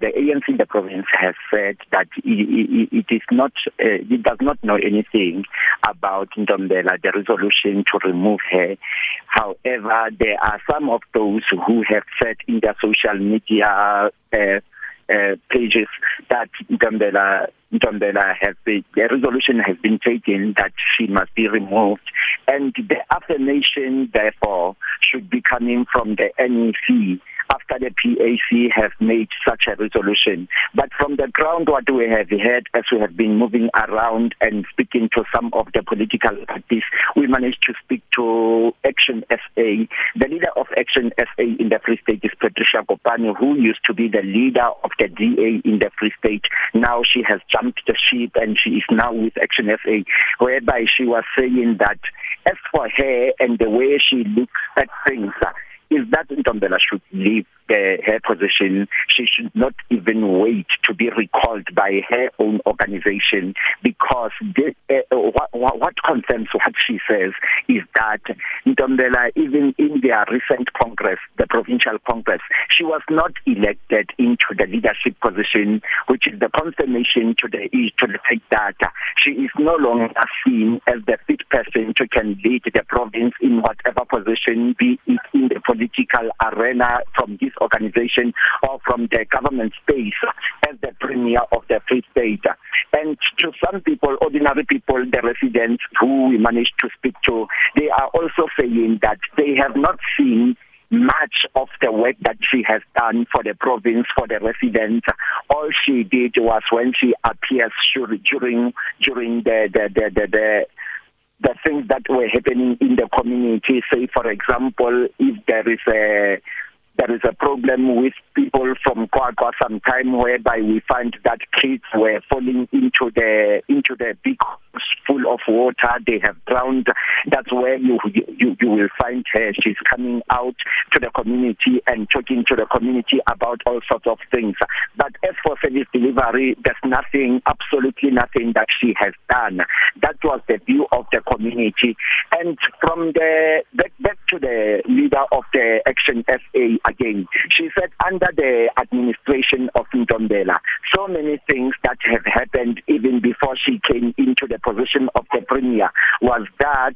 the ANC in the province has said that it, it, it is not uh, it does not know anything about Ndombela the resolution to remove her however there are some of those who have said in their social media uh, uh, pages that Ndombela Ndombela has been, the resolution has been taken that she must be removed and the affirmation therefore should be coming from the NEC after the PAC have made such a resolution but from the ground what we have heard as we have been moving around and speaking to some of the political parties we managed to speak to Action SA. The leader of Action SA in the Free State is Patricia Kopane who used to be the leader of the DA in the Free State. Now she has jumped the ship and she is now with Action SA whereby she was saying that as for her and the way she looks at things uh, is that Ntombela should leave uh, her position she should not even wait to be recalled by her own organization because this, uh, eh, what, what what confirms what she says is that Ntombela even in their recent congress the provincial congress she was not elected into the leadership position which is the confirmation to the eh, to the fact that she is no longer seen as the fit person to can lead the province in whatever position be it in the political arena from his organization or from the government space as the premier of the Free State. And to some people, ordinary people, the residents who we managed to speak to, they are also saying that they have not seen much of the work that she has done for the province for the residents all she did was when she appears during during the the the the, the the things that were happening in the community say for example if there is a there is a problem with people from Kwaqwa sometime whereby we find that kids were falling into the into the big full of water they have drowned that's where you you you will find her she's coming out to the community and talking to the community about all sorts of things but as for service delivery there's nothing absolutely nothing that she has done that was the view of the community and from the back, back to the leader of the action SA again she said under the administration of Ntombela so many things that have happened even before she came into the position of the premier was that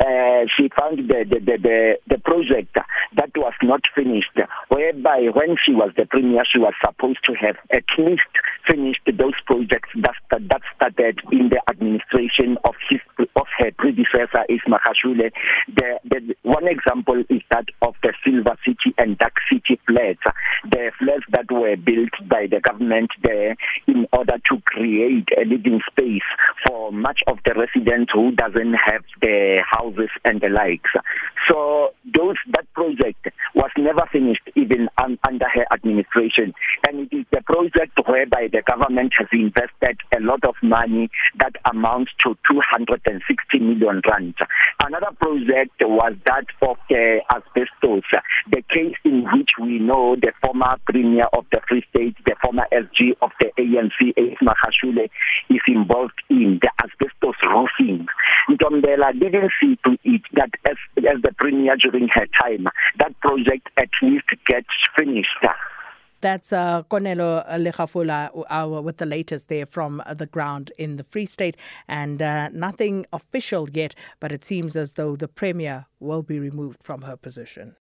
uh, she found the the the the, the project that was not finished whereby when she was the premier she was supposed to have at least finished those projects that that started in the administration of his of her predecessor is Magashule the, the one example is that of the Silver City and Dark City flats that were built by the government there in order to create a living space for much of the residents who doesn't have the houses and the likes so those that project was never finished even un under her administration and it is the project whereby the government has invested a lot of money that amounts to 260 million rand another project was that of the uh, asbestos the case in which we know the former premier of the Free State the former SG of the ANC Ace Magashule is involved in the asbestos Ntombela didn't see to it that as as the premier during her time that project at least gets finished That's uh, Konelo Legafola uh, uh, with the latest there from uh, the ground in the Free State and uh, nothing official yet but it seems as though the premier will be removed from her position